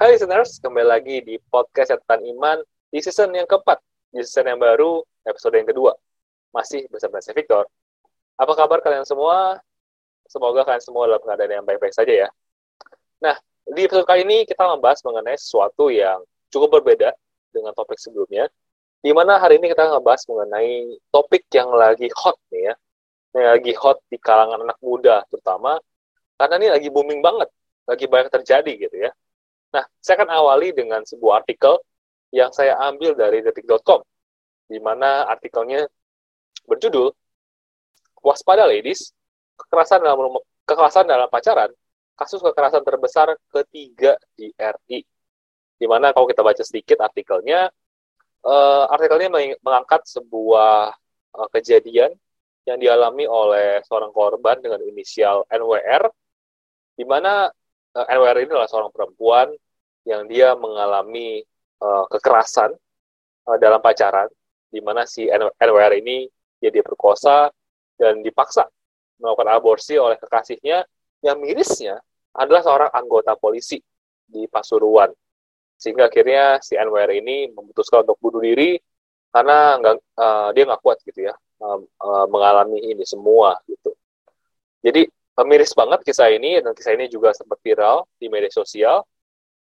Hai listeners, kembali lagi di podcast Catatan Iman di season yang keempat, di season yang baru, episode yang kedua. Masih bersama saya Victor. Apa kabar kalian semua? Semoga kalian semua dalam keadaan yang baik-baik saja ya. Nah, di episode kali ini kita membahas mengenai sesuatu yang cukup berbeda dengan topik sebelumnya, di mana hari ini kita ngebahas mengenai topik yang lagi hot nih ya, yang lagi hot di kalangan anak muda terutama, karena ini lagi booming banget, lagi banyak terjadi gitu ya. Nah, saya akan awali dengan sebuah artikel yang saya ambil dari detik.com, di mana artikelnya berjudul Waspada Ladies, kekerasan dalam kekerasan dalam pacaran kasus kekerasan terbesar ketiga di RI. Di mana kalau kita baca sedikit artikelnya, uh, artikelnya mengangkat sebuah uh, kejadian yang dialami oleh seorang korban dengan inisial NWR, di mana uh, eh, NWR ini adalah seorang perempuan yang dia mengalami uh, kekerasan uh, dalam pacaran, di mana si NWR ini dia diperkosa dan dipaksa melakukan aborsi oleh kekasihnya yang mirisnya adalah seorang anggota polisi di Pasuruan. Sehingga akhirnya si NWR ini memutuskan untuk bunuh diri karena nggak uh, dia nggak kuat gitu ya uh, uh, mengalami ini semua gitu. Jadi miris banget kisah ini dan kisah ini juga sempat viral di media sosial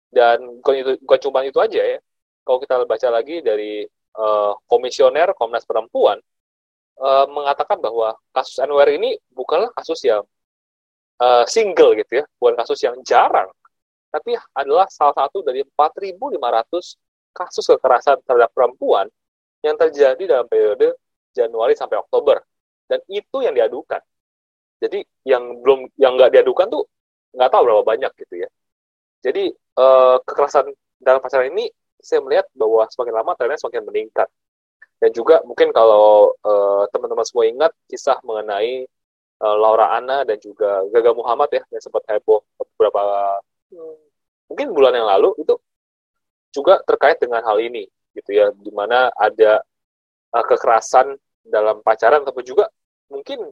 dan bukan itu bukan cuma itu aja ya. Kalau kita baca lagi dari uh, komisioner Komnas Perempuan uh, mengatakan bahwa kasus NWR ini bukanlah kasus yang uh, single gitu ya, bukan kasus yang jarang, tapi adalah salah satu dari 4.500 kasus kekerasan terhadap perempuan yang terjadi dalam periode Januari sampai Oktober. Dan itu yang diadukan. Jadi yang belum yang nggak diadukan tuh nggak tahu berapa banyak gitu ya. Jadi uh, kekerasan dalam pacaran ini saya melihat bahwa semakin lama trennya semakin meningkat. Dan juga mungkin kalau uh, teman-teman semua ingat kisah mengenai uh, Laura Anna dan juga Gaga Muhammad ya yang sempat heboh beberapa hmm, mungkin bulan yang lalu itu juga terkait dengan hal ini gitu ya di mana ada uh, kekerasan dalam pacaran ataupun juga mungkin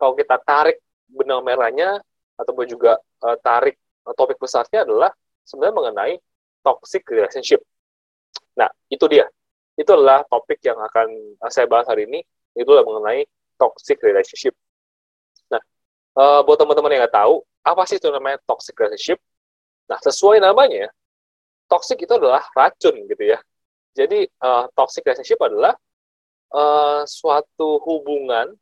kalau kita tarik benang merahnya ataupun juga uh, tarik uh, topik besarnya adalah sebenarnya mengenai toxic relationship. Nah, itu dia. Itu adalah topik yang akan saya bahas hari ini. Itu adalah mengenai toxic relationship uh, buat teman-teman yang nggak tahu, apa sih itu namanya toxic relationship? Nah, sesuai namanya, toxic itu adalah racun gitu ya. Jadi, uh, toxic relationship adalah uh, suatu hubungan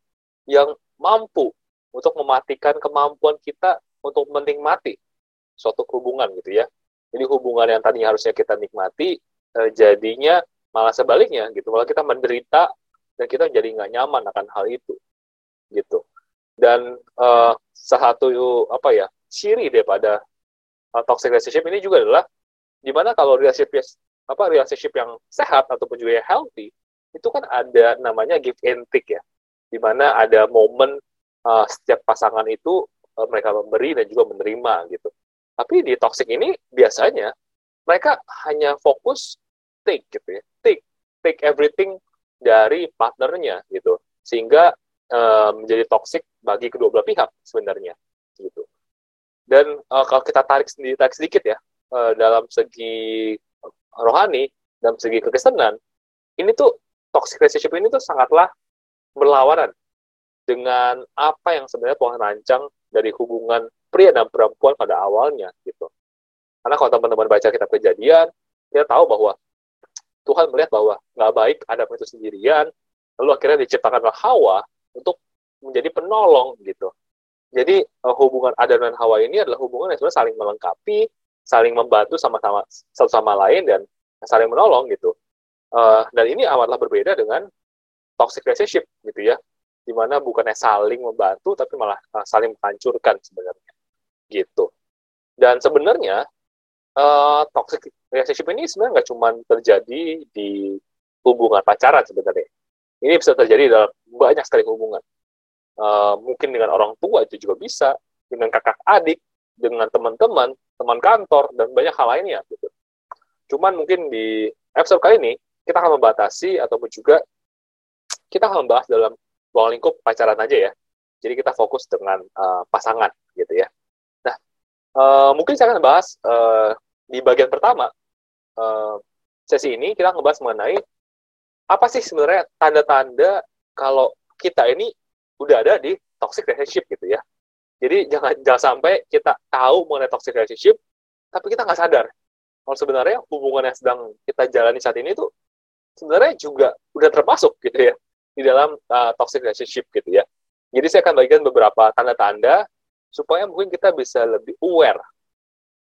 yang mampu untuk mematikan kemampuan kita untuk menikmati suatu hubungan gitu ya. Jadi hubungan yang tadinya harusnya kita nikmati, uh, jadinya malah sebaliknya gitu. Malah kita menderita dan kita jadi nggak nyaman akan hal itu gitu dan salah satu apa ya ciri daripada uh, toxic relationship ini juga adalah di mana kalau relationship apa relationship yang sehat ataupun juga yang healthy itu kan ada namanya give and take ya di mana ada momen uh, setiap pasangan itu uh, mereka memberi dan juga menerima gitu. Tapi di toxic ini biasanya mereka hanya fokus take gitu ya. Take take everything dari partnernya gitu. Sehingga uh, menjadi toxic bagi kedua belah pihak sebenarnya gitu. Dan uh, kalau kita tarik sendiri tarik sedikit ya uh, dalam segi rohani, dalam segi kekristenan, ini tuh toxic relationship ini tuh sangatlah berlawanan dengan apa yang sebenarnya Tuhan rancang dari hubungan pria dan perempuan pada awalnya gitu. Karena kalau teman-teman baca kitab kejadian, kita tahu bahwa Tuhan melihat bahwa nggak baik Adam itu sendirian, lalu akhirnya diciptakanlah Hawa untuk menjadi penolong gitu. Jadi uh, hubungan Adam dan Hawa ini adalah hubungan yang sebenarnya saling melengkapi, saling membantu sama-sama satu sama lain dan saling menolong gitu. Uh, dan ini amatlah berbeda dengan toxic relationship gitu ya, di mana bukannya saling membantu tapi malah uh, saling menghancurkan sebenarnya gitu. Dan sebenarnya uh, toxic relationship ini sebenarnya nggak cuma terjadi di hubungan pacaran sebenarnya. Ini bisa terjadi dalam banyak sekali hubungan. Uh, mungkin dengan orang tua itu juga bisa, dengan kakak adik, dengan teman-teman, teman kantor, dan banyak hal lainnya. Gitu. Cuman mungkin di episode kali ini, kita akan membatasi ataupun juga kita akan membahas dalam ruang lingkup pacaran aja ya. Jadi kita fokus dengan uh, pasangan gitu ya. Nah, uh, mungkin saya akan bahas uh, di bagian pertama uh, sesi ini kita ngebahas mengenai apa sih sebenarnya tanda-tanda kalau kita ini udah ada di toxic relationship gitu ya. Jadi jangan jangan sampai kita tahu mengenai toxic relationship, tapi kita nggak sadar kalau sebenarnya hubungan yang sedang kita jalani saat ini tuh sebenarnya juga udah termasuk gitu ya di dalam uh, toxic relationship gitu ya. Jadi saya akan bagikan beberapa tanda-tanda supaya mungkin kita bisa lebih aware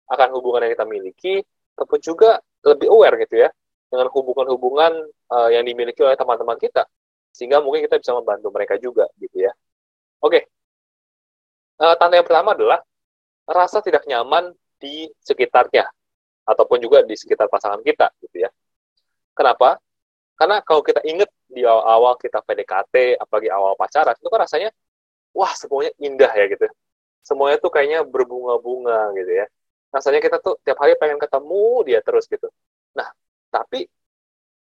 akan hubungan yang kita miliki, ataupun juga lebih aware gitu ya dengan hubungan-hubungan uh, yang dimiliki oleh teman-teman kita, sehingga mungkin kita bisa membantu mereka juga gitu ya. Oke, okay. uh, tanda yang pertama adalah rasa tidak nyaman di sekitarnya ataupun juga di sekitar pasangan kita gitu ya. Kenapa? Karena kalau kita ingat di awal-awal kita PDKT, apalagi awal pacaran, itu kan rasanya wah semuanya indah ya gitu. Semuanya tuh kayaknya berbunga-bunga gitu ya. Rasanya kita tuh tiap hari pengen ketemu dia terus gitu. Nah, tapi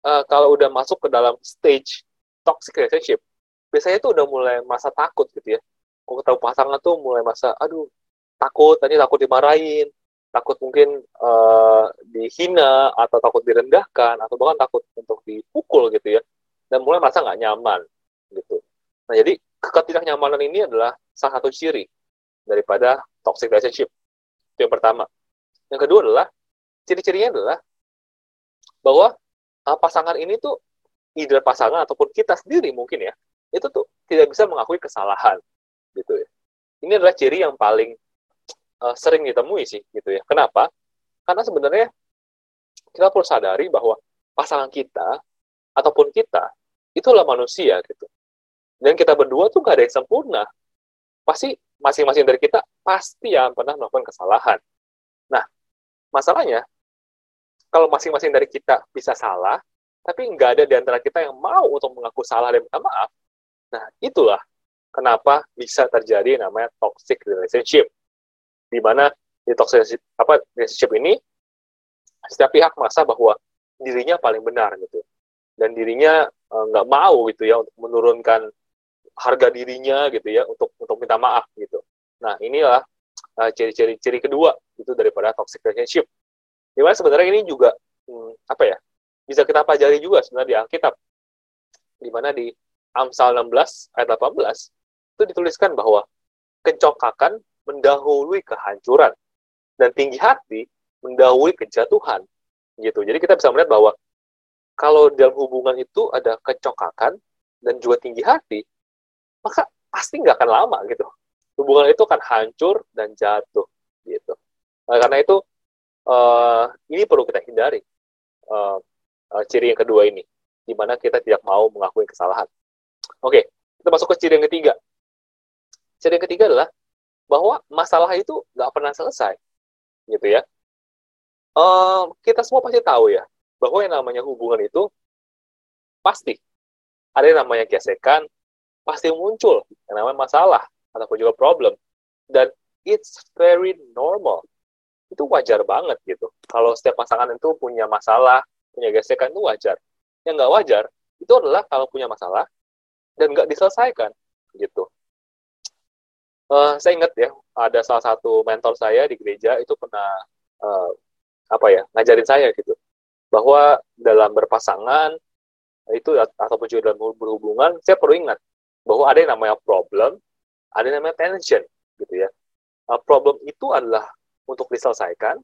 uh, kalau udah masuk ke dalam stage toxic relationship, biasanya tuh udah mulai masa takut gitu ya. Kalau ketemu pasangan tuh mulai masa, aduh, takut, tadi takut dimarahin, takut mungkin uh, dihina atau takut direndahkan atau bahkan takut untuk dipukul gitu ya. Dan mulai merasa nggak nyaman gitu. Nah jadi ketidaknyamanan ini adalah salah satu ciri daripada toxic relationship. Itu yang pertama. Yang kedua adalah ciri-cirinya adalah bahwa uh, pasangan ini tuh either pasangan ataupun kita sendiri mungkin ya itu tuh tidak bisa mengakui kesalahan gitu ya. Ini adalah ciri yang paling uh, sering ditemui sih gitu ya. Kenapa? Karena sebenarnya kita perlu sadari bahwa pasangan kita ataupun kita itulah manusia gitu. Dan kita berdua tuh gak ada yang sempurna. Pasti masing-masing dari kita pasti yang pernah melakukan kesalahan. Nah, masalahnya kalau masing-masing dari kita bisa salah, tapi nggak ada di antara kita yang mau untuk mengaku salah dan minta maaf. Nah, itulah kenapa bisa terjadi namanya toxic relationship di mana di toxic apa relationship ini setiap pihak merasa bahwa dirinya paling benar gitu. Dan dirinya eh, nggak uh, mau gitu ya untuk menurunkan harga dirinya gitu ya untuk untuk minta maaf gitu. Nah inilah uh, ciri-ciri ciri kedua itu daripada toxic relationship. Di mana sebenarnya ini juga hmm, apa ya bisa kita pelajari juga sebenarnya di Alkitab. Di mana di Amsal 16 ayat 18 itu dituliskan bahwa kencokakan mendahului kehancuran. Dan tinggi hati mendahului kejatuhan. Gitu. Jadi kita bisa melihat bahwa kalau dalam hubungan itu ada kecokakan dan juga tinggi hati maka pasti nggak akan lama gitu. Hubungan itu akan hancur dan jatuh gitu. Nah, karena itu uh, ini perlu kita hindari uh, uh, ciri yang kedua ini di mana kita tidak mau mengakui kesalahan. Oke kita masuk ke ciri yang ketiga. Ciri yang ketiga adalah bahwa masalah itu nggak pernah selesai, gitu ya. Uh, kita semua pasti tahu ya bahwa yang namanya hubungan itu pasti ada yang namanya gesekan, pasti muncul yang namanya masalah ataupun juga problem. Dan it's very normal. Itu wajar banget gitu. Kalau setiap pasangan itu punya masalah punya gesekan itu wajar. Yang nggak wajar itu adalah kalau punya masalah dan nggak diselesaikan gitu uh, saya ingat ya ada salah satu mentor saya di gereja itu pernah uh, apa ya ngajarin saya gitu. Bahwa dalam berpasangan itu ataupun juga dalam berhubungan saya perlu ingat bahwa ada yang namanya problem ada yang namanya tension gitu ya. Uh, problem itu adalah untuk diselesaikan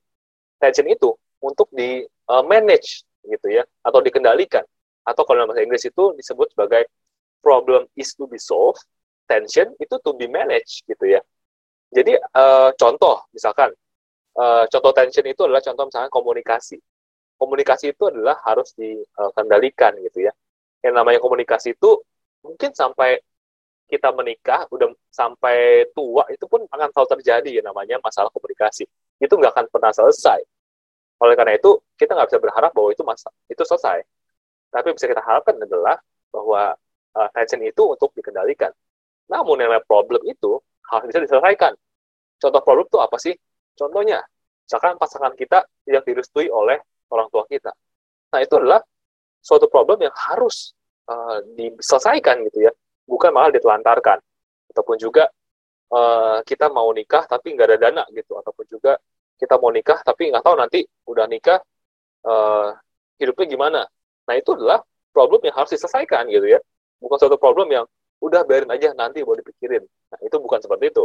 tension itu untuk di uh, manage gitu ya atau dikendalikan. Atau kalau dalam bahasa Inggris itu disebut sebagai problem is to be solved tension itu to be managed gitu ya. Jadi uh, contoh misalkan uh, contoh tension itu adalah contoh misalkan komunikasi. Komunikasi itu adalah harus dikendalikan gitu ya. Yang namanya komunikasi itu mungkin sampai kita menikah udah sampai tua itu pun akan selalu terjadi ya namanya masalah komunikasi. Itu nggak akan pernah selesai. Oleh karena itu kita nggak bisa berharap bahwa itu masa itu selesai. Tapi bisa kita harapkan adalah bahwa uh, tension itu untuk dikendalikan. Namun yang namanya problem itu harus bisa diselesaikan. Contoh problem itu apa sih? Contohnya, misalkan pasangan kita tidak direstui oleh orang tua kita. Nah, itu adalah suatu problem yang harus uh, diselesaikan gitu ya, bukan malah ditelantarkan. Ataupun juga uh, kita mau nikah tapi nggak ada dana gitu, ataupun juga kita mau nikah tapi nggak tahu nanti udah nikah uh, hidupnya gimana. Nah itu adalah problem yang harus diselesaikan gitu ya. Bukan suatu problem yang udah biarin aja nanti mau dipikirin. Nah itu bukan seperti itu.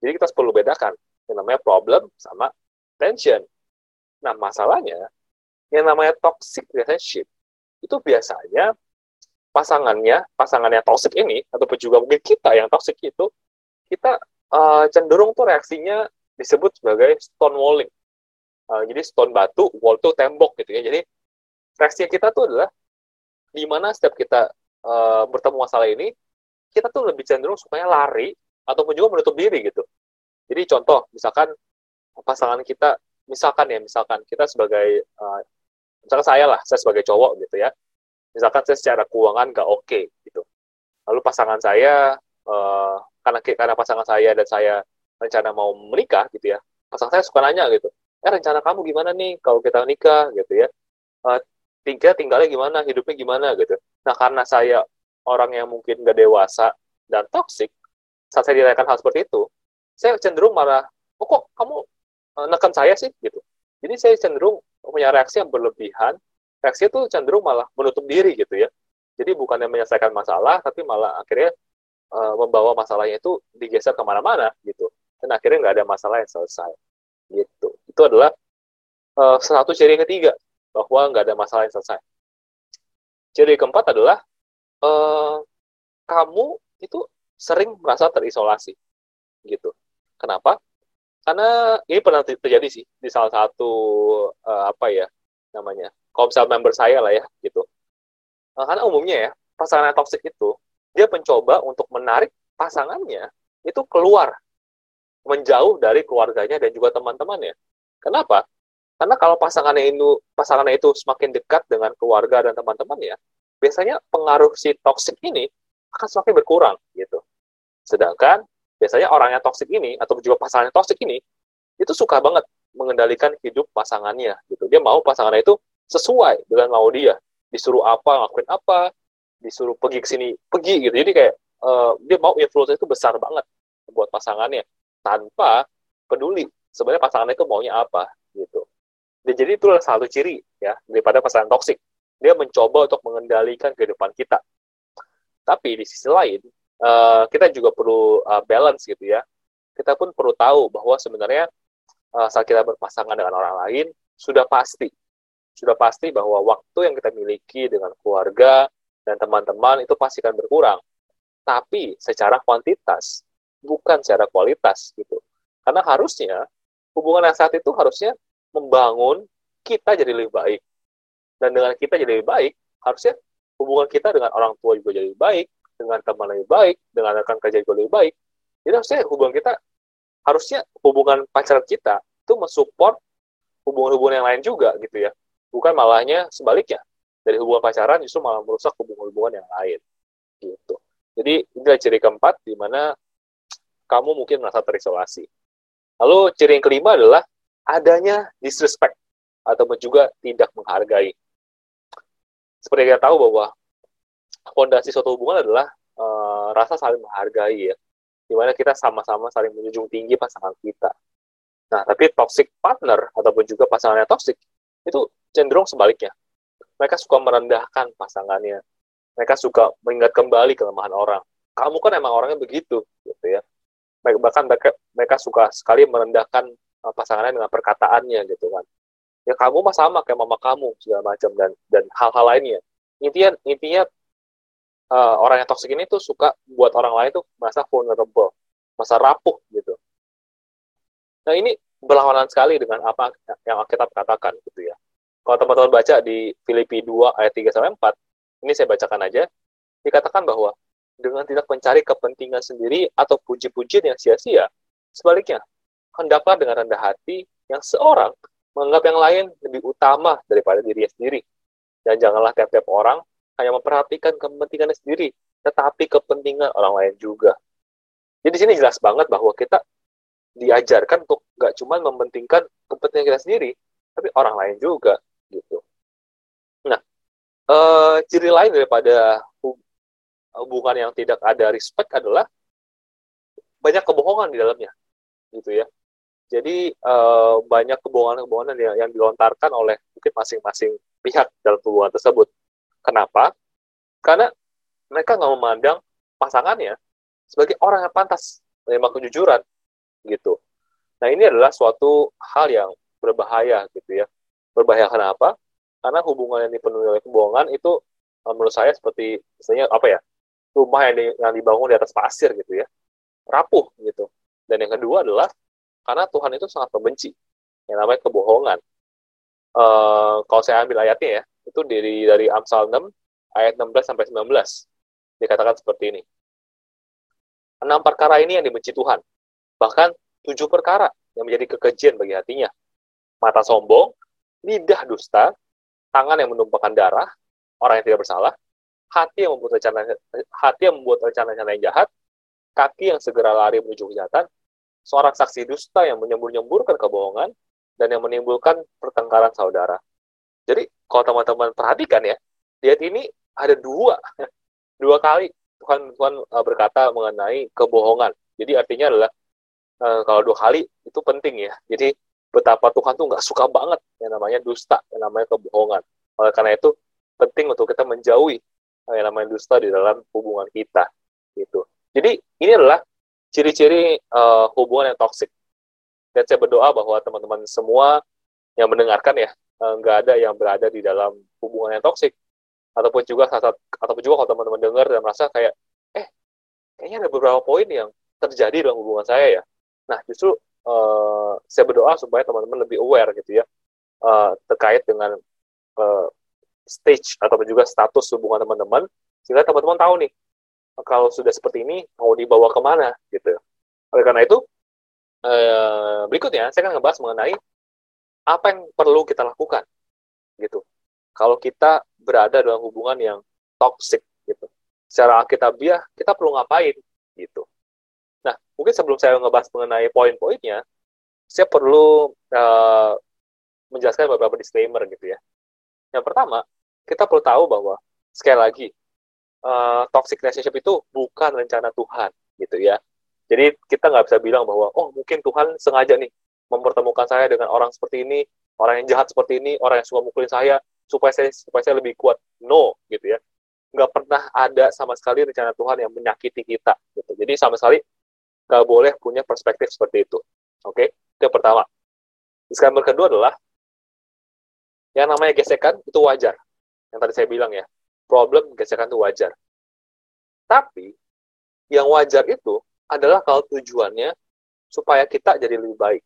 Jadi kita perlu bedakan yang namanya problem sama tension. Nah masalahnya yang namanya toxic relationship itu biasanya pasangannya, pasangannya toxic ini ataupun juga mungkin kita yang toxic itu kita uh, cenderung tuh reaksinya disebut sebagai stone walling. Uh, jadi stone batu, wall tuh tembok gitu ya. Jadi reaksi kita tuh adalah di mana setiap kita uh, bertemu masalah ini, kita tuh lebih cenderung supaya lari ataupun juga menutup diri gitu. Jadi contoh, misalkan pasangan kita, misalkan ya, misalkan kita sebagai, uh, misalkan saya lah, saya sebagai cowok gitu ya, misalkan saya secara keuangan nggak oke okay, gitu. Lalu pasangan saya, uh, karena karena pasangan saya dan saya rencana mau menikah gitu ya, pasangan saya suka nanya gitu, eh rencana kamu gimana nih kalau kita nikah gitu ya, uh, tinggal tinggalnya gimana, hidupnya gimana gitu. Nah karena saya orang yang mungkin gak dewasa dan toksik, saat saya ditanyakan hal seperti itu, saya cenderung marah, oh kok kamu uh, neken saya sih gitu. Jadi saya cenderung punya reaksi yang berlebihan, reaksi itu cenderung malah menutup diri gitu ya. Jadi bukannya menyelesaikan masalah, tapi malah akhirnya uh, membawa masalahnya itu digeser ke mana-mana gitu. Dan akhirnya nggak ada masalah yang selesai gitu. Itu adalah uh, satu ciri ketiga bahwa nggak ada masalah yang selesai. Ciri keempat adalah uh, kamu itu sering merasa terisolasi, gitu. Kenapa? Karena ini pernah terjadi sih di salah satu uh, apa ya namanya komsel member saya lah ya, gitu. Uh, karena umumnya ya pasangan toksik itu dia mencoba untuk menarik pasangannya itu keluar menjauh dari keluarganya dan juga teman-temannya. Kenapa? Karena kalau pasangannya itu pasangannya itu semakin dekat dengan keluarga dan teman-temannya, biasanya pengaruh si toksik ini akan semakin berkurang gitu. Sedangkan biasanya orang yang toksik ini atau juga pasangannya toksik ini itu suka banget mengendalikan hidup pasangannya gitu. Dia mau pasangannya itu sesuai dengan mau dia. Disuruh apa, ngelakuin apa, disuruh pergi ke sini, pergi gitu. Jadi kayak uh, dia mau influence itu besar banget buat pasangannya tanpa peduli sebenarnya pasangannya itu maunya apa gitu. Dan jadi itu adalah satu ciri ya daripada pasangan toksik. Dia mencoba untuk mengendalikan kehidupan kita. Tapi di sisi lain, uh, kita juga perlu uh, balance gitu ya. Kita pun perlu tahu bahwa sebenarnya uh, saat kita berpasangan dengan orang lain, sudah pasti, sudah pasti bahwa waktu yang kita miliki dengan keluarga dan teman-teman itu pasti akan berkurang. Tapi secara kuantitas, bukan secara kualitas gitu. Karena harusnya hubungan yang saat itu harusnya membangun kita jadi lebih baik. Dan dengan kita jadi lebih baik, harusnya hubungan kita dengan orang tua juga jadi lebih baik, dengan teman lebih baik, dengan rekan kerja juga lebih baik. Jadi harusnya hubungan kita, harusnya hubungan pacaran kita itu mensupport hubungan-hubungan yang lain juga gitu ya. Bukan malahnya sebaliknya. Dari hubungan pacaran justru malah merusak hubungan-hubungan yang lain. Gitu. Jadi inilah ciri keempat di mana kamu mungkin merasa terisolasi. Lalu ciri yang kelima adalah adanya disrespect atau juga tidak menghargai. Seperti kita tahu bahwa fondasi suatu hubungan adalah uh, rasa saling menghargai ya, di mana kita sama-sama saling menjunjung tinggi pasangan kita. Nah, tapi toxic partner ataupun juga pasangan yang toxic itu cenderung sebaliknya. Mereka suka merendahkan pasangannya. Mereka suka mengingat kembali kelemahan orang. Kamu kan emang orangnya begitu, gitu ya. Bahkan mereka, mereka suka sekali merendahkan uh, pasangannya dengan perkataannya gitu kan ya kamu mah sama kayak mama kamu segala macam dan dan hal-hal lainnya. Intinya intinya uh, orang yang toksik ini tuh suka buat orang lain tuh merasa vulnerable masa rapuh gitu. Nah ini berlawanan sekali dengan apa yang kita katakan gitu ya. Kalau teman-teman baca di Filipi 2 ayat 3 sampai 4 ini saya bacakan aja. Dikatakan bahwa dengan tidak mencari kepentingan sendiri atau puji-pujian yang sia-sia sebaliknya hendaklah dengan rendah hati yang seorang menganggap yang lain lebih utama daripada dirinya sendiri. Dan janganlah tiap-tiap orang hanya memperhatikan kepentingannya sendiri, tetapi kepentingan orang lain juga. Jadi di sini jelas banget bahwa kita diajarkan untuk nggak cuma mementingkan kepentingan kita sendiri, tapi orang lain juga gitu. Nah, e, ciri lain daripada hubungan yang tidak ada respect adalah banyak kebohongan di dalamnya, gitu ya Jadi uh, banyak kebohongan-kebohongan yang, yang dilontarkan oleh mungkin masing-masing pihak dalam hubungan tersebut. Kenapa? Karena mereka nggak memandang pasangannya sebagai orang yang pantas menerima kejujuran gitu. Nah ini adalah suatu hal yang berbahaya gitu ya. Berbahaya kenapa? Karena hubungan yang dipenuhi oleh kebohongan itu uh, menurut saya seperti misalnya apa ya rumah yang, di, yang dibangun di atas pasir gitu ya rapuh gitu. Dan yang kedua adalah karena Tuhan itu sangat membenci yang namanya kebohongan. Uh, kalau saya ambil ayatnya ya, itu dari dari Amsal 6 ayat 16 sampai 19 dikatakan seperti ini. Enam perkara ini yang dibenci Tuhan, bahkan tujuh perkara yang menjadi kekejian bagi hatinya. Mata sombong, lidah dusta, tangan yang menumpahkan darah, orang yang tidak bersalah, hati yang membuat rencana hati yang membuat rencana-rencana yang jahat, kaki yang segera lari menuju kejahatan, seorang saksi dusta yang menyembur-nyemburkan kebohongan dan yang menimbulkan pertengkaran saudara. Jadi kalau teman-teman perhatikan ya, lihat ini ada dua, dua kali Tuhan Tuhan uh, berkata mengenai kebohongan. Jadi artinya adalah uh, kalau dua kali itu penting ya. Jadi betapa Tuhan tuh nggak suka banget yang namanya dusta, yang namanya kebohongan. Oleh karena itu penting untuk kita menjauhi yang namanya dusta di dalam hubungan kita. Gitu. Jadi ini adalah ciri-ciri uh, hubungan yang toksik. Dan saya berdoa bahwa teman-teman semua yang mendengarkan ya eh, nggak uh, ada yang berada di dalam hubungan yang toksik ataupun juga saat ataupun juga kalau teman-teman dengar dan merasa kayak eh kayaknya ada beberapa poin yang terjadi dalam hubungan saya ya. Nah justru uh, saya berdoa supaya teman-teman lebih aware gitu ya uh, terkait dengan uh, stage ataupun juga status hubungan teman-teman sehingga teman-teman tahu nih kalau sudah seperti ini mau dibawa ke mana gitu. Oleh karena itu eh, berikutnya saya akan ngebahas mengenai apa yang perlu kita lakukan gitu. Kalau kita berada dalam hubungan yang toxic gitu. Secara alkitabiah kita perlu ngapain gitu. Nah, mungkin sebelum saya ngebahas mengenai poin-poinnya, saya perlu uh, menjelaskan beberapa disclaimer gitu ya. Yang pertama, kita perlu tahu bahwa sekali lagi uh, toxic relationship itu bukan rencana Tuhan gitu ya. Jadi kita nggak bisa bilang bahwa oh mungkin Tuhan sengaja nih mempertemukan saya dengan orang seperti ini, orang yang jahat seperti ini, orang yang suka mukulin saya supaya saya supaya saya lebih kuat. No gitu ya. Nggak pernah ada sama sekali rencana Tuhan yang menyakiti kita gitu. Jadi sama sekali nggak boleh punya perspektif seperti itu. Oke, okay? itu yang pertama. Disclaimer kedua adalah yang namanya gesekan itu wajar. Yang tadi saya bilang ya, problem gesekan itu wajar. Tapi yang wajar itu adalah kalau tujuannya supaya kita jadi lebih baik,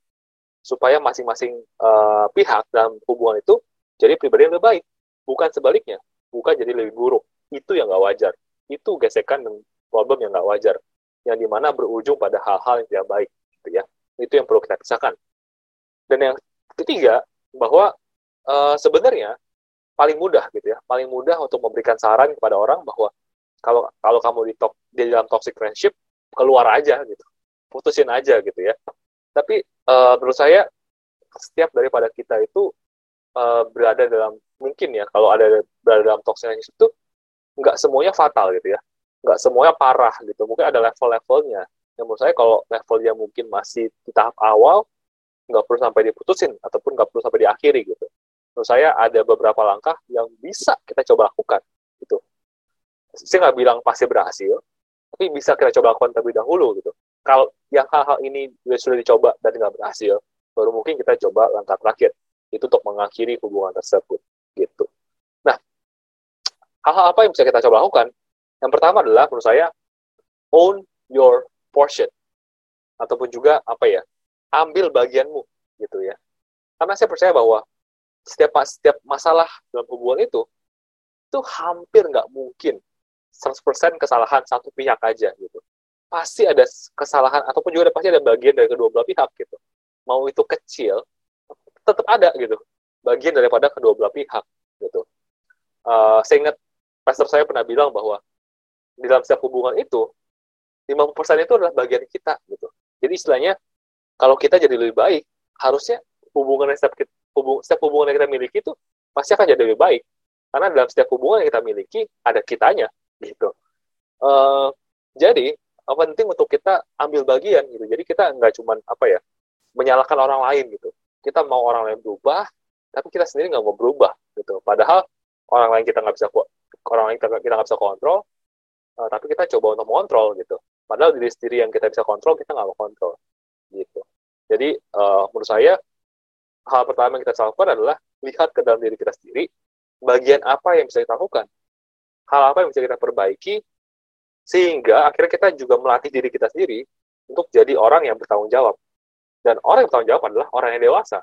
supaya masing-masing uh, pihak dalam hubungan itu jadi pribadi yang lebih baik, bukan sebaliknya, bukan jadi lebih buruk. Itu yang nggak wajar. Itu gesekan dan problem yang nggak wajar, yang di mana berujung pada hal-hal yang tidak baik, gitu ya. Itu yang perlu kita pisahkan. Dan yang ketiga, bahwa uh, sebenarnya paling mudah gitu ya. Paling mudah untuk memberikan saran kepada orang bahwa kalau kalau kamu di, top, di dalam toxic friendship keluar aja gitu. Putusin aja gitu ya. Tapi uh, menurut saya setiap daripada kita itu uh, berada dalam mungkin ya kalau ada berada dalam toxic friendship itu nggak semuanya fatal gitu ya. Nggak semuanya parah gitu. Mungkin ada level-levelnya. Yang menurut saya kalau levelnya mungkin masih di tahap awal nggak perlu sampai diputusin ataupun nggak perlu sampai diakhiri gitu menurut saya ada beberapa langkah yang bisa kita coba lakukan gitu. Saya nggak bilang pasti berhasil tapi bisa kita coba lakukan terlebih dahulu gitu. Kalau yang hal-hal ini sudah dicoba dan nggak berhasil baru mungkin kita coba langkah terakhir itu untuk mengakhiri hubungan tersebut gitu. Nah hal-hal apa yang bisa kita coba lakukan? Yang pertama adalah menurut saya own your portion ataupun juga apa ya ambil bagianmu gitu ya. Karena saya percaya bahwa setiap setiap masalah dalam hubungan itu itu hampir nggak mungkin 100% kesalahan satu pihak aja gitu. Pasti ada kesalahan ataupun juga ada, pasti ada bagian dari kedua belah pihak gitu. Mau itu kecil, tetap ada gitu. Bagian daripada kedua belah pihak gitu. Uh, saya ingat pastor saya pernah bilang bahwa di dalam setiap hubungan itu 50% itu adalah bagian kita gitu. Jadi istilahnya kalau kita jadi lebih baik, harusnya hubungan setiap hubung, setiap hubungan yang kita miliki itu pasti akan jadi lebih baik. Karena dalam setiap hubungan yang kita miliki ada kitanya gitu. Uh, jadi penting untuk kita ambil bagian gitu. Jadi kita nggak cuman apa ya menyalahkan orang lain gitu. Kita mau orang lain berubah, tapi kita sendiri nggak mau berubah gitu. Padahal orang lain kita nggak bisa orang lain kita nggak bisa kontrol, uh, tapi kita coba untuk mengontrol gitu. Padahal diri sendiri yang kita bisa kontrol kita nggak mau kontrol gitu. Jadi uh, menurut saya hal pertama yang kita lakukan adalah lihat ke dalam diri kita sendiri, bagian apa yang bisa kita lakukan, hal apa yang bisa kita perbaiki, sehingga akhirnya kita juga melatih diri kita sendiri untuk jadi orang yang bertanggung jawab. Dan orang yang bertanggung jawab adalah orang yang dewasa.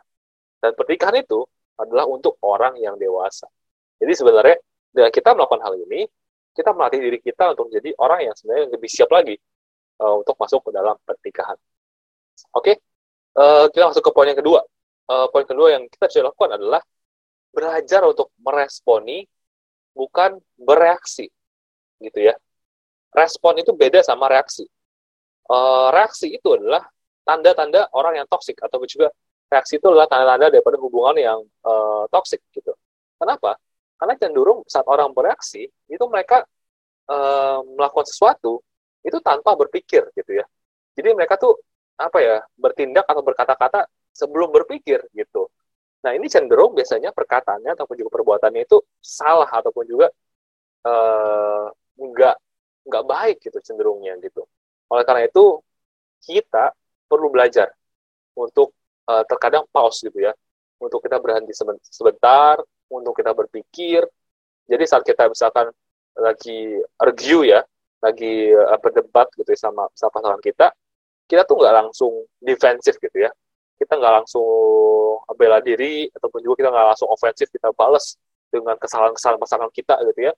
Dan pernikahan itu adalah untuk orang yang dewasa. Jadi sebenarnya dengan kita melakukan hal ini, kita melatih diri kita untuk jadi orang yang sebenarnya lebih siap lagi uh, untuk masuk ke dalam pernikahan. Oke, okay? uh, kita masuk ke poin yang kedua uh, poin kedua yang kita bisa lakukan adalah belajar untuk meresponi bukan bereaksi gitu ya. Respon itu beda sama reaksi. Uh, reaksi itu adalah tanda-tanda orang yang toksik atau juga reaksi itu adalah tanda-tanda daripada hubungan yang uh, toksik gitu. Kenapa? Karena cenderung saat orang bereaksi itu mereka uh, melakukan sesuatu itu tanpa berpikir gitu ya. Jadi mereka tuh apa ya bertindak atau berkata-kata sebelum berpikir gitu. Nah ini cenderung biasanya perkataannya ataupun juga perbuatannya itu salah ataupun juga uh, nggak nggak baik gitu cenderungnya gitu. Oleh karena itu kita perlu belajar untuk uh, terkadang pause gitu ya, untuk kita berhenti sebentar, untuk kita berpikir. Jadi saat kita misalkan lagi argue ya, lagi uh, berdebat gitu ya sama sama pasangan kita, kita tuh nggak langsung defensif gitu ya, kita nggak langsung bela diri ataupun juga kita nggak langsung ofensif kita balas dengan kesalahan-kesalahan pasangan kita gitu ya.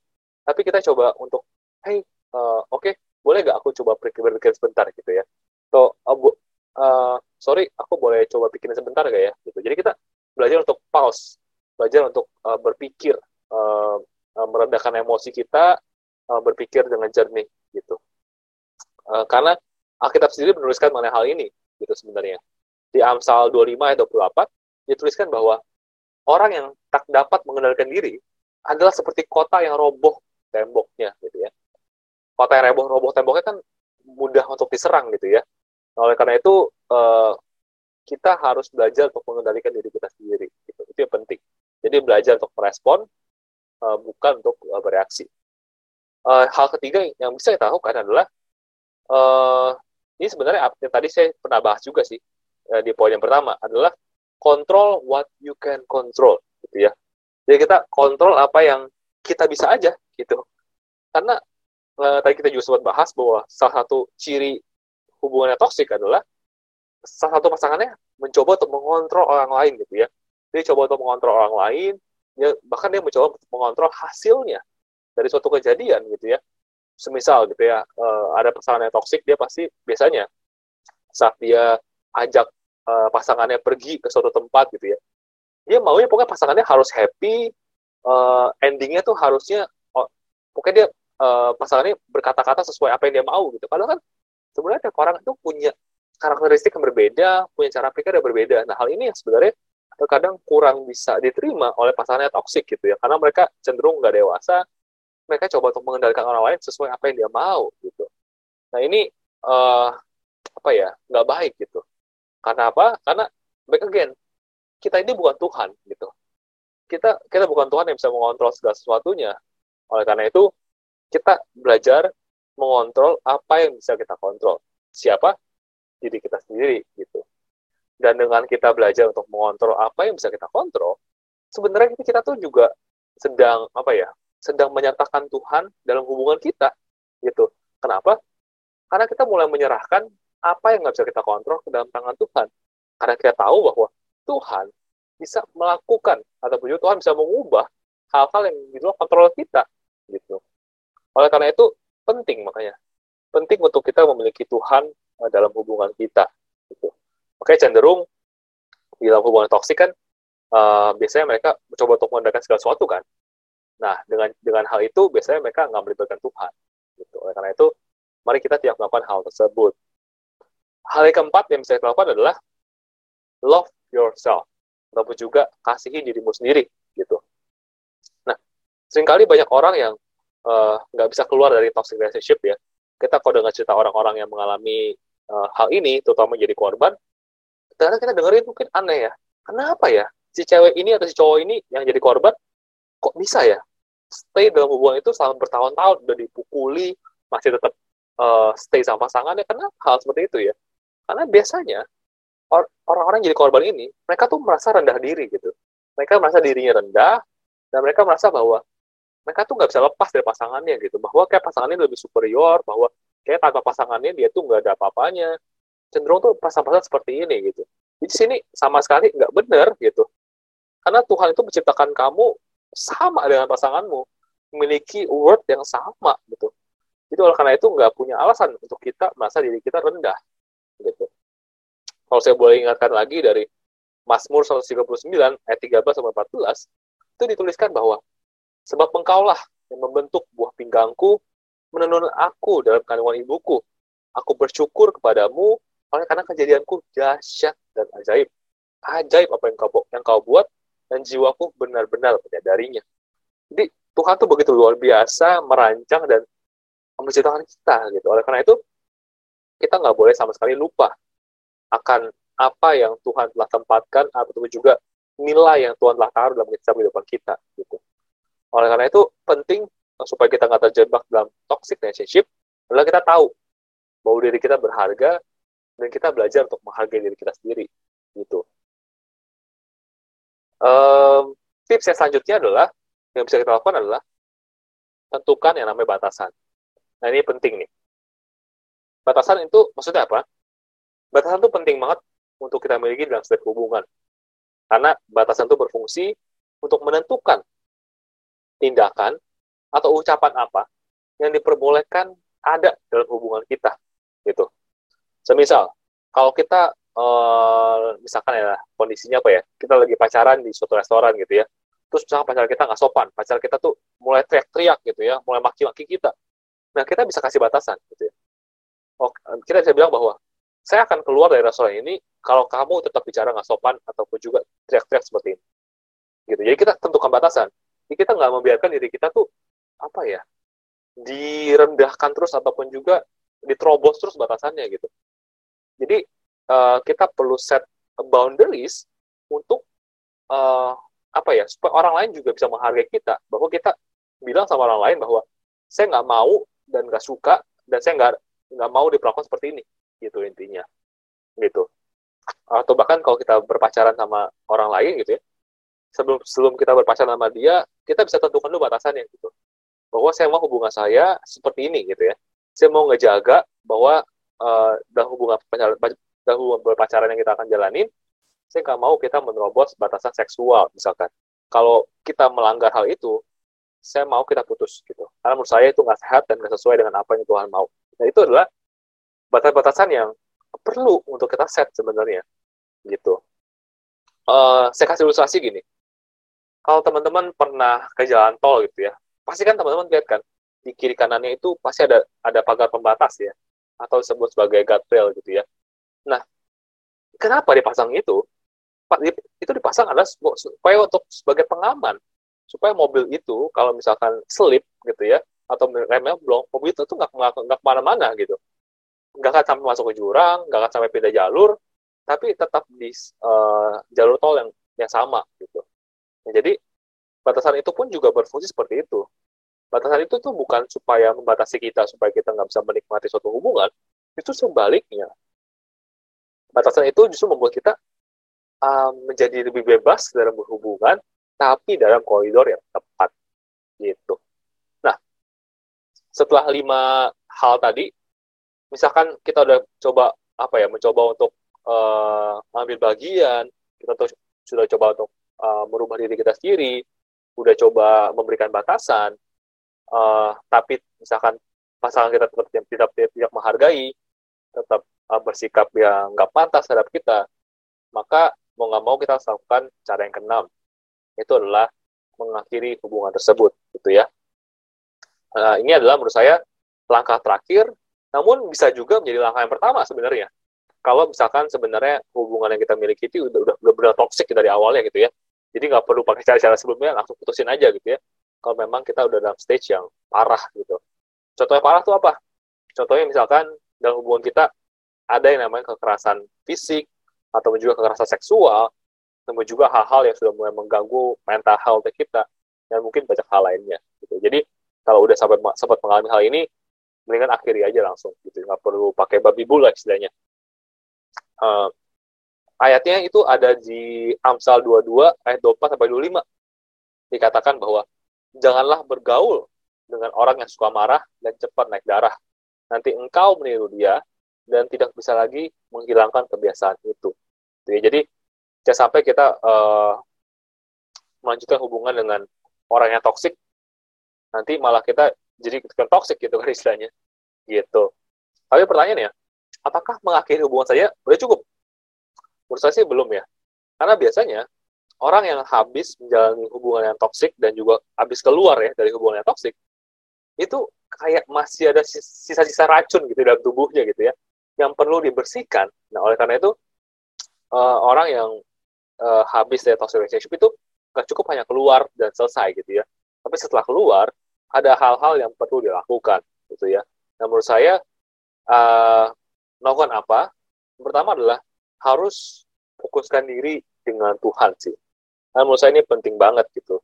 Tapi kita coba untuk hey uh, oke okay, boleh nggak aku coba berpikir sebentar gitu ya. So uh, bu, uh, sorry aku boleh coba pikirin sebentar gak ya gitu. Jadi kita belajar untuk pause belajar untuk uh, berpikir uh, uh, meredakan emosi kita uh, berpikir dengan jernih gitu. Uh, karena Alkitab sendiri menuliskan mengenai hal ini gitu sebenarnya di Amsal 25 ayat 28 dituliskan bahwa orang yang tak dapat mengendalikan diri adalah seperti kota yang roboh temboknya gitu ya. Kota yang roboh roboh temboknya kan mudah untuk diserang gitu ya. Nah, oleh karena itu uh, kita harus belajar untuk mengendalikan diri kita sendiri gitu. Itu yang penting. Jadi belajar untuk merespon uh, bukan untuk uh, bereaksi. Uh, hal ketiga yang bisa kita lakukan adalah uh, ini sebenarnya yang tadi saya pernah bahas juga sih uh, di poin yang pertama adalah control what you can control gitu ya. Jadi kita kontrol apa yang kita bisa aja gitu. Karena uh, tadi kita juga sempat bahas bahwa salah satu ciri hubungannya toksik adalah salah satu pasangannya mencoba untuk mengontrol orang lain gitu ya. Dia coba untuk mengontrol orang lain, ya bahkan dia mencoba untuk mengontrol hasilnya dari suatu kejadian gitu ya. Semisal gitu ya, uh, ada pasangan yang toksik, dia pasti biasanya saat dia ajak uh, pasangannya pergi ke suatu tempat gitu ya. Dia maunya pokoknya pasangannya harus happy uh, endingnya tuh harusnya oh, pokoknya dia uh, pasangannya berkata-kata sesuai apa yang dia mau gitu. Padahal kan sebenarnya tiap orang itu punya karakteristik yang berbeda punya cara pikir yang berbeda. Nah hal ini yang sebenarnya terkadang kurang bisa diterima oleh pasangannya toksik gitu ya. Karena mereka cenderung nggak dewasa mereka coba untuk mengendalikan orang lain sesuai apa yang dia mau gitu. Nah ini uh, apa ya nggak baik gitu karena apa? Karena back again, kita ini bukan Tuhan gitu. Kita kita bukan Tuhan yang bisa mengontrol segala sesuatunya. Oleh karena itu, kita belajar mengontrol apa yang bisa kita kontrol. Siapa? Diri kita sendiri gitu. Dan dengan kita belajar untuk mengontrol apa yang bisa kita kontrol, sebenarnya kita tuh juga sedang apa ya? Sedang menyatakan Tuhan dalam hubungan kita gitu. Kenapa? Karena kita mulai menyerahkan apa yang nggak bisa kita kontrol ke dalam tangan Tuhan. Karena kita tahu bahwa Tuhan bisa melakukan ataupun juga Tuhan bisa mengubah hal-hal yang di luar kontrol kita gitu. Oleh karena itu penting makanya penting untuk kita memiliki Tuhan eh, dalam hubungan kita gitu. Oke cenderung di dalam hubungan toksik kan uh, biasanya mereka mencoba untuk mengandalkan segala sesuatu kan. Nah dengan dengan hal itu biasanya mereka nggak melibatkan Tuhan gitu. Oleh karena itu mari kita tidak melakukan hal tersebut hal yang keempat yang bisa kita lakukan adalah love yourself ataupun juga kasihi dirimu sendiri gitu. Nah, sering kali banyak orang yang eh, nggak uh, bisa keluar dari toxic relationship ya. Kita kalau dengar cerita orang-orang yang mengalami uh, hal ini, terutama jadi korban, Karena kita dengerin mungkin aneh ya. Kenapa ya si cewek ini atau si cowok ini yang jadi korban kok bisa ya stay dalam hubungan itu selama bertahun-tahun udah dipukuli masih tetap uh, stay sama pasangannya kenapa hal seperti itu ya karena biasanya orang-orang jadi korban ini mereka tuh merasa rendah diri gitu. Mereka merasa dirinya rendah dan mereka merasa bahwa mereka tuh nggak bisa lepas dari pasangannya gitu. Bahwa kayak pasangannya lebih superior bahwa kayak tanpa pasangannya dia tuh nggak ada apa-apanya. Cenderung tuh pasang-pasang seperti ini gitu. Di sini sama sekali nggak benar gitu. Karena Tuhan itu menciptakan kamu sama dengan pasanganmu, memiliki word yang sama gitu. Jadi oleh karena itu nggak punya alasan untuk kita merasa diri kita rendah gitu. Kalau saya boleh ingatkan lagi dari Mazmur 139 ayat 13 sampai 14 itu dituliskan bahwa sebab engkaulah yang membentuk buah pinggangku, menenun aku dalam kandungan ibuku. Aku bersyukur kepadamu oleh karena kejadianku dahsyat dan ajaib. Ajaib apa yang kau, yang kau buat dan jiwaku benar-benar menyadarinya. Jadi Tuhan tuh begitu luar biasa merancang dan menciptakan kita gitu. Oleh karena itu kita nggak boleh sama sekali lupa akan apa yang Tuhan telah tempatkan atau juga nilai yang Tuhan telah taruh dalam kehidupan kita gitu. Oleh karena itu penting supaya kita nggak terjebak dalam toxic relationship adalah kita tahu bahwa diri kita berharga dan kita belajar untuk menghargai diri kita sendiri gitu. Um, tips yang selanjutnya adalah yang bisa kita lakukan adalah tentukan yang namanya batasan. Nah ini penting nih. Batasan itu maksudnya apa? Batasan itu penting banget untuk kita miliki dalam setiap hubungan. Karena batasan itu berfungsi untuk menentukan tindakan atau ucapan apa yang diperbolehkan ada dalam hubungan kita. Gitu. Semisal, kalau kita uh, misalkan ya kondisinya apa ya kita lagi pacaran di suatu restoran gitu ya terus misalkan pacar kita nggak sopan pacar kita tuh mulai teriak-teriak gitu ya mulai maki-maki kita nah kita bisa kasih batasan gitu ya kita bisa bilang bahwa saya akan keluar dari restoran ini kalau kamu tetap bicara nggak sopan ataupun juga teriak-teriak seperti ini. Gitu. Jadi kita tentukan batasan. Jadi kita nggak membiarkan diri kita tuh apa ya direndahkan terus ataupun juga diterobos terus batasannya gitu. Jadi uh, kita perlu set boundaries untuk uh, apa ya supaya orang lain juga bisa menghargai kita. Bahwa kita bilang sama orang lain bahwa saya nggak mau dan nggak suka dan saya nggak nggak mau diperlakukan seperti ini gitu intinya gitu atau bahkan kalau kita berpacaran sama orang lain gitu ya sebelum sebelum kita berpacaran sama dia kita bisa tentukan dulu batasannya gitu bahwa saya mau hubungan saya seperti ini gitu ya saya mau ngejaga bahwa uh, dalam hubungan dalam hubungan berpacaran yang kita akan jalanin, saya nggak mau kita menerobos batasan seksual, misalkan. Kalau kita melanggar hal itu, saya mau kita putus gitu. Karena menurut saya itu nggak sehat dan nggak sesuai dengan apa yang Tuhan mau. Nah itu adalah batasan-batasan yang perlu untuk kita set sebenarnya, gitu. Uh, saya kasih ilustrasi gini. Kalau teman-teman pernah ke jalan tol gitu ya, pasti kan teman-teman lihat kan di kiri kanannya itu pasti ada ada pagar pembatas ya, atau disebut sebagai guardrail gitu ya. Nah, kenapa dipasang itu? Itu dipasang adalah supaya untuk sebagai pengaman, supaya mobil itu kalau misalkan selip gitu ya, atau remnya belum, mobil itu tuh nggak nggak ke mana-mana gitu, nggak akan sampai masuk ke jurang, nggak akan sampai pindah jalur, tapi tetap di uh, jalur tol yang yang sama gitu. Nah, jadi batasan itu pun juga berfungsi seperti itu. Batasan itu tuh bukan supaya membatasi kita supaya kita nggak bisa menikmati suatu hubungan, itu sebaliknya batasan itu justru membuat kita uh, menjadi lebih bebas dalam berhubungan, tapi dalam koridor yang tepat. Gitu. Setelah lima hal tadi, misalkan kita udah coba apa ya, mencoba untuk uh, mengambil bagian, kita tuh sudah coba untuk uh, merubah diri kita sendiri, udah coba memberikan batasan, uh, tapi misalkan pasangan kita tetap tidak, tidak, tidak menghargai, tetap uh, bersikap yang nggak pantas terhadap kita, maka mau nggak mau kita harus lakukan cara yang keenam, itu adalah mengakhiri hubungan tersebut, gitu ya. Uh, ini adalah menurut saya langkah terakhir, namun bisa juga menjadi langkah yang pertama sebenarnya. Kalau misalkan sebenarnya hubungan yang kita miliki itu udah udah benar toksik dari awalnya gitu ya, jadi nggak perlu pakai cara-cara sebelumnya langsung putusin aja gitu ya. Kalau memang kita udah dalam stage yang parah gitu. Contohnya parah tuh apa? Contohnya misalkan dalam hubungan kita ada yang namanya kekerasan fisik, atau juga kekerasan seksual, atau juga hal-hal yang sudah mulai mengganggu mental health kita, dan mungkin banyak hal lainnya. Gitu. Jadi kalau udah sampai sempat mengalami hal ini, mendingan akhiri aja langsung, gitu. Nggak perlu pakai babi bula istilahnya. Uh, ayatnya itu ada di Amsal 22 ayat 24 sampai 25. Dikatakan bahwa janganlah bergaul dengan orang yang suka marah dan cepat naik darah. Nanti engkau meniru dia dan tidak bisa lagi menghilangkan kebiasaan itu. Jadi jangan sampai kita uh, melanjutkan hubungan dengan orang yang toksik, nanti malah kita jadi toksik gitu kan istilahnya. Gitu. Tapi pertanyaannya, apakah mengakhiri hubungan saja udah cukup? Menurut saya sih belum ya. Karena biasanya orang yang habis menjalani hubungan yang toksik dan juga habis keluar ya dari hubungan yang toksik, itu kayak masih ada sisa-sisa racun gitu dalam tubuhnya gitu ya, yang perlu dibersihkan. Nah oleh karena itu uh, orang yang uh, habis dari toxic relationship itu gak cukup hanya keluar dan selesai gitu ya, tapi setelah keluar ada hal-hal yang perlu dilakukan gitu ya. Nah menurut saya uh, melakukan apa? Yang pertama adalah harus fokuskan diri dengan Tuhan sih. Nah, menurut saya ini penting banget gitu.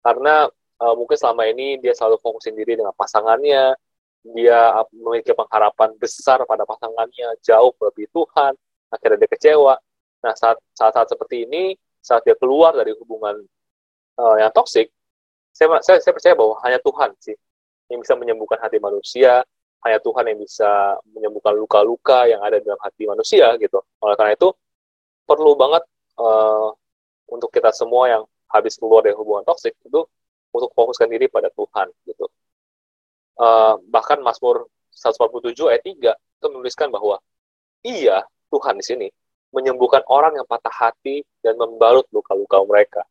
Karena uh, mungkin selama ini dia selalu fokusin diri dengan pasangannya, dia memiliki pengharapan besar pada pasangannya, jauh lebih Tuhan, akhirnya dia kecewa. Nah, saat saat, seperti ini, saat dia keluar dari hubungan uh, yang toksik, saya, saya, saya percaya bahwa hanya Tuhan sih yang bisa menyembuhkan hati manusia, hanya Tuhan yang bisa menyembuhkan luka-luka yang ada dalam hati manusia gitu. Oleh karena itu perlu banget uh, untuk kita semua yang habis keluar dari hubungan toksik itu untuk fokuskan diri pada Tuhan gitu. Uh, bahkan Mazmur 147 ayat 3 itu menuliskan bahwa iya Tuhan di sini menyembuhkan orang yang patah hati dan membalut luka-luka mereka.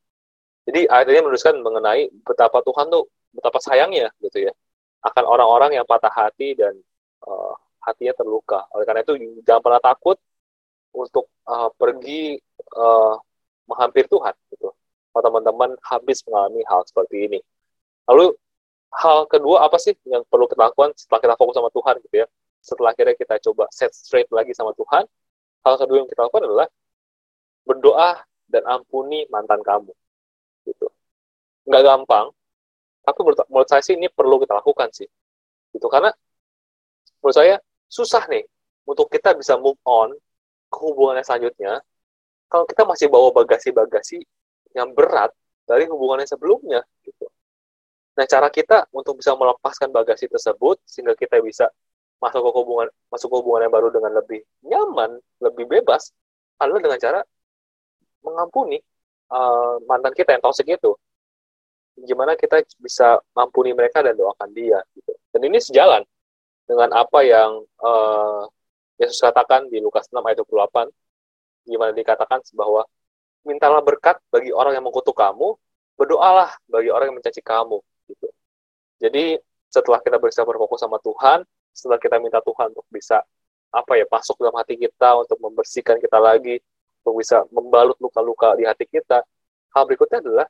Jadi ayat ini menuliskan mengenai betapa Tuhan tuh betapa sayangnya gitu ya akan orang-orang yang patah hati dan uh, hatinya terluka. Oleh karena itu jangan pernah takut untuk uh, pergi uh, menghampir Tuhan gitu. Kalau teman-teman habis mengalami hal seperti ini. Lalu hal kedua apa sih yang perlu kita lakukan setelah kita fokus sama Tuhan gitu ya? Setelah akhirnya kita coba set straight lagi sama Tuhan, hal kedua yang kita lakukan adalah berdoa dan ampuni mantan kamu. Nggak gampang, tapi menurut, menurut saya sih ini perlu kita lakukan sih. Gitu karena menurut saya susah nih untuk kita bisa move on ke hubungan yang selanjutnya. Kalau kita masih bawa bagasi-bagasi yang berat dari hubungan yang sebelumnya gitu. Nah, cara kita untuk bisa melepaskan bagasi tersebut sehingga kita bisa masuk ke hubungan masuk ke hubungan yang baru dengan lebih nyaman, lebih bebas adalah dengan cara mengampuni uh, mantan kita yang toxic itu gimana kita bisa mampuni mereka dan doakan dia gitu. Dan ini sejalan dengan apa yang uh, Yesus katakan di Lukas 6 ayat 28 gimana dikatakan bahwa mintalah berkat bagi orang yang mengutuk kamu, berdoalah bagi orang yang mencaci kamu gitu. Jadi setelah kita bisa berfokus sama Tuhan, setelah kita minta Tuhan untuk bisa apa ya masuk dalam hati kita untuk membersihkan kita lagi, untuk bisa membalut luka-luka di hati kita, hal berikutnya adalah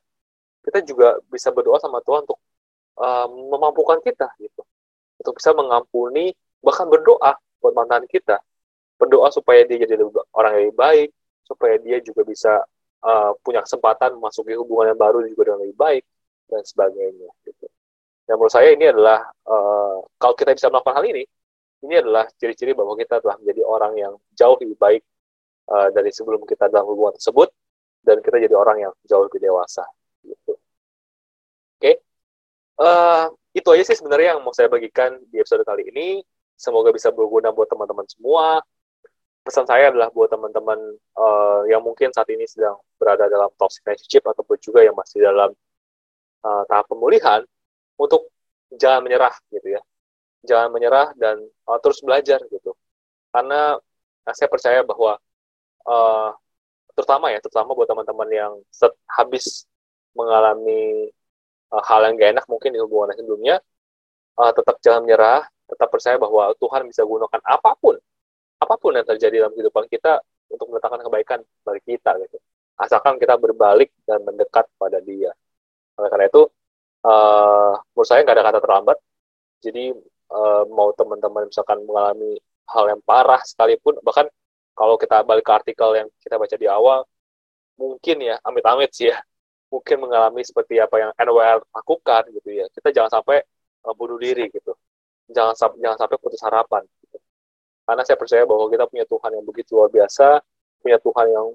kita juga bisa berdoa sama Tuhan untuk uh, memampukan kita gitu untuk bisa mengampuni bahkan berdoa buat mantan kita berdoa supaya dia jadi orang yang lebih baik supaya dia juga bisa uh, punya kesempatan memasuki hubungan yang baru juga dengan lebih baik dan sebagainya gitu. Dan menurut saya ini adalah uh, kalau kita bisa melakukan hal ini, ini adalah ciri-ciri bahwa kita telah menjadi orang yang jauh lebih baik uh, dari sebelum kita dalam hubungan tersebut dan kita jadi orang yang jauh lebih dewasa. Oke, okay. uh, eh, itu aja sih sebenarnya yang mau saya bagikan di episode kali ini. Semoga bisa berguna buat teman-teman semua. Pesan saya adalah buat teman-teman uh, yang mungkin saat ini sedang berada dalam toxic relationship ataupun juga yang masih dalam uh, tahap pemulihan untuk jangan menyerah gitu ya. Jangan menyerah dan uh, terus belajar gitu. Karena uh, saya percaya bahwa uh, terutama ya, terutama buat teman-teman yang set, habis mengalami uh, hal yang gak enak mungkin di hubungan sebelumnya, uh, tetap jangan menyerah, tetap percaya bahwa Tuhan bisa gunakan apa pun, apa pun yang terjadi dalam kehidupan kita untuk mendatangkan kebaikan bagi kita gitu. Asalkan kita berbalik dan mendekat pada Dia. Oleh karena itu, uh, menurut saya nggak ada kata terlambat. Jadi uh, mau teman-teman misalkan mengalami hal yang parah sekalipun, bahkan kalau kita balik ke artikel yang kita baca di awal, mungkin ya, amit-amit sih ya, mungkin mengalami seperti apa yang NWL lakukan gitu ya. Kita jangan sampai uh, bunuh diri gitu. Jangan jangan sampai putus harapan. Gitu. Karena saya percaya bahwa kita punya Tuhan yang begitu luar biasa, punya Tuhan yang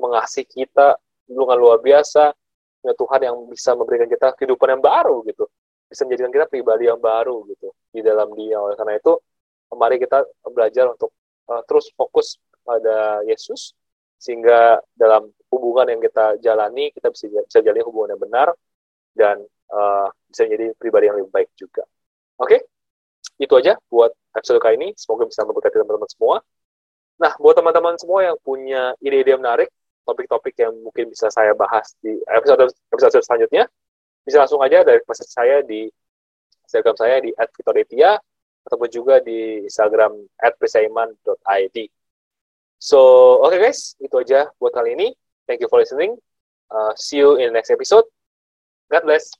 mengasihi kita dengan luar biasa, punya Tuhan yang bisa memberikan kita kehidupan yang baru gitu, bisa menjadikan kita pribadi yang baru gitu di dalam Dia. Oleh karena itu, mari kita belajar untuk uh, terus fokus pada Yesus sehingga dalam hubungan yang kita jalani kita bisa bisa jalani hubungan yang benar dan uh, bisa menjadi pribadi yang lebih baik juga. Oke, okay? itu aja buat episode kali ini. Semoga bisa memberkati teman-teman semua. Nah, buat teman-teman semua yang punya ide-ide menarik, topik-topik yang mungkin bisa saya bahas di episode episode selanjutnya, bisa langsung aja dari message saya di Instagram saya di @victoritia ataupun juga di Instagram @prisaiman.id. So, oke okay guys, itu aja buat kali ini. Thank you for listening. Uh, see you in the next episode. God bless.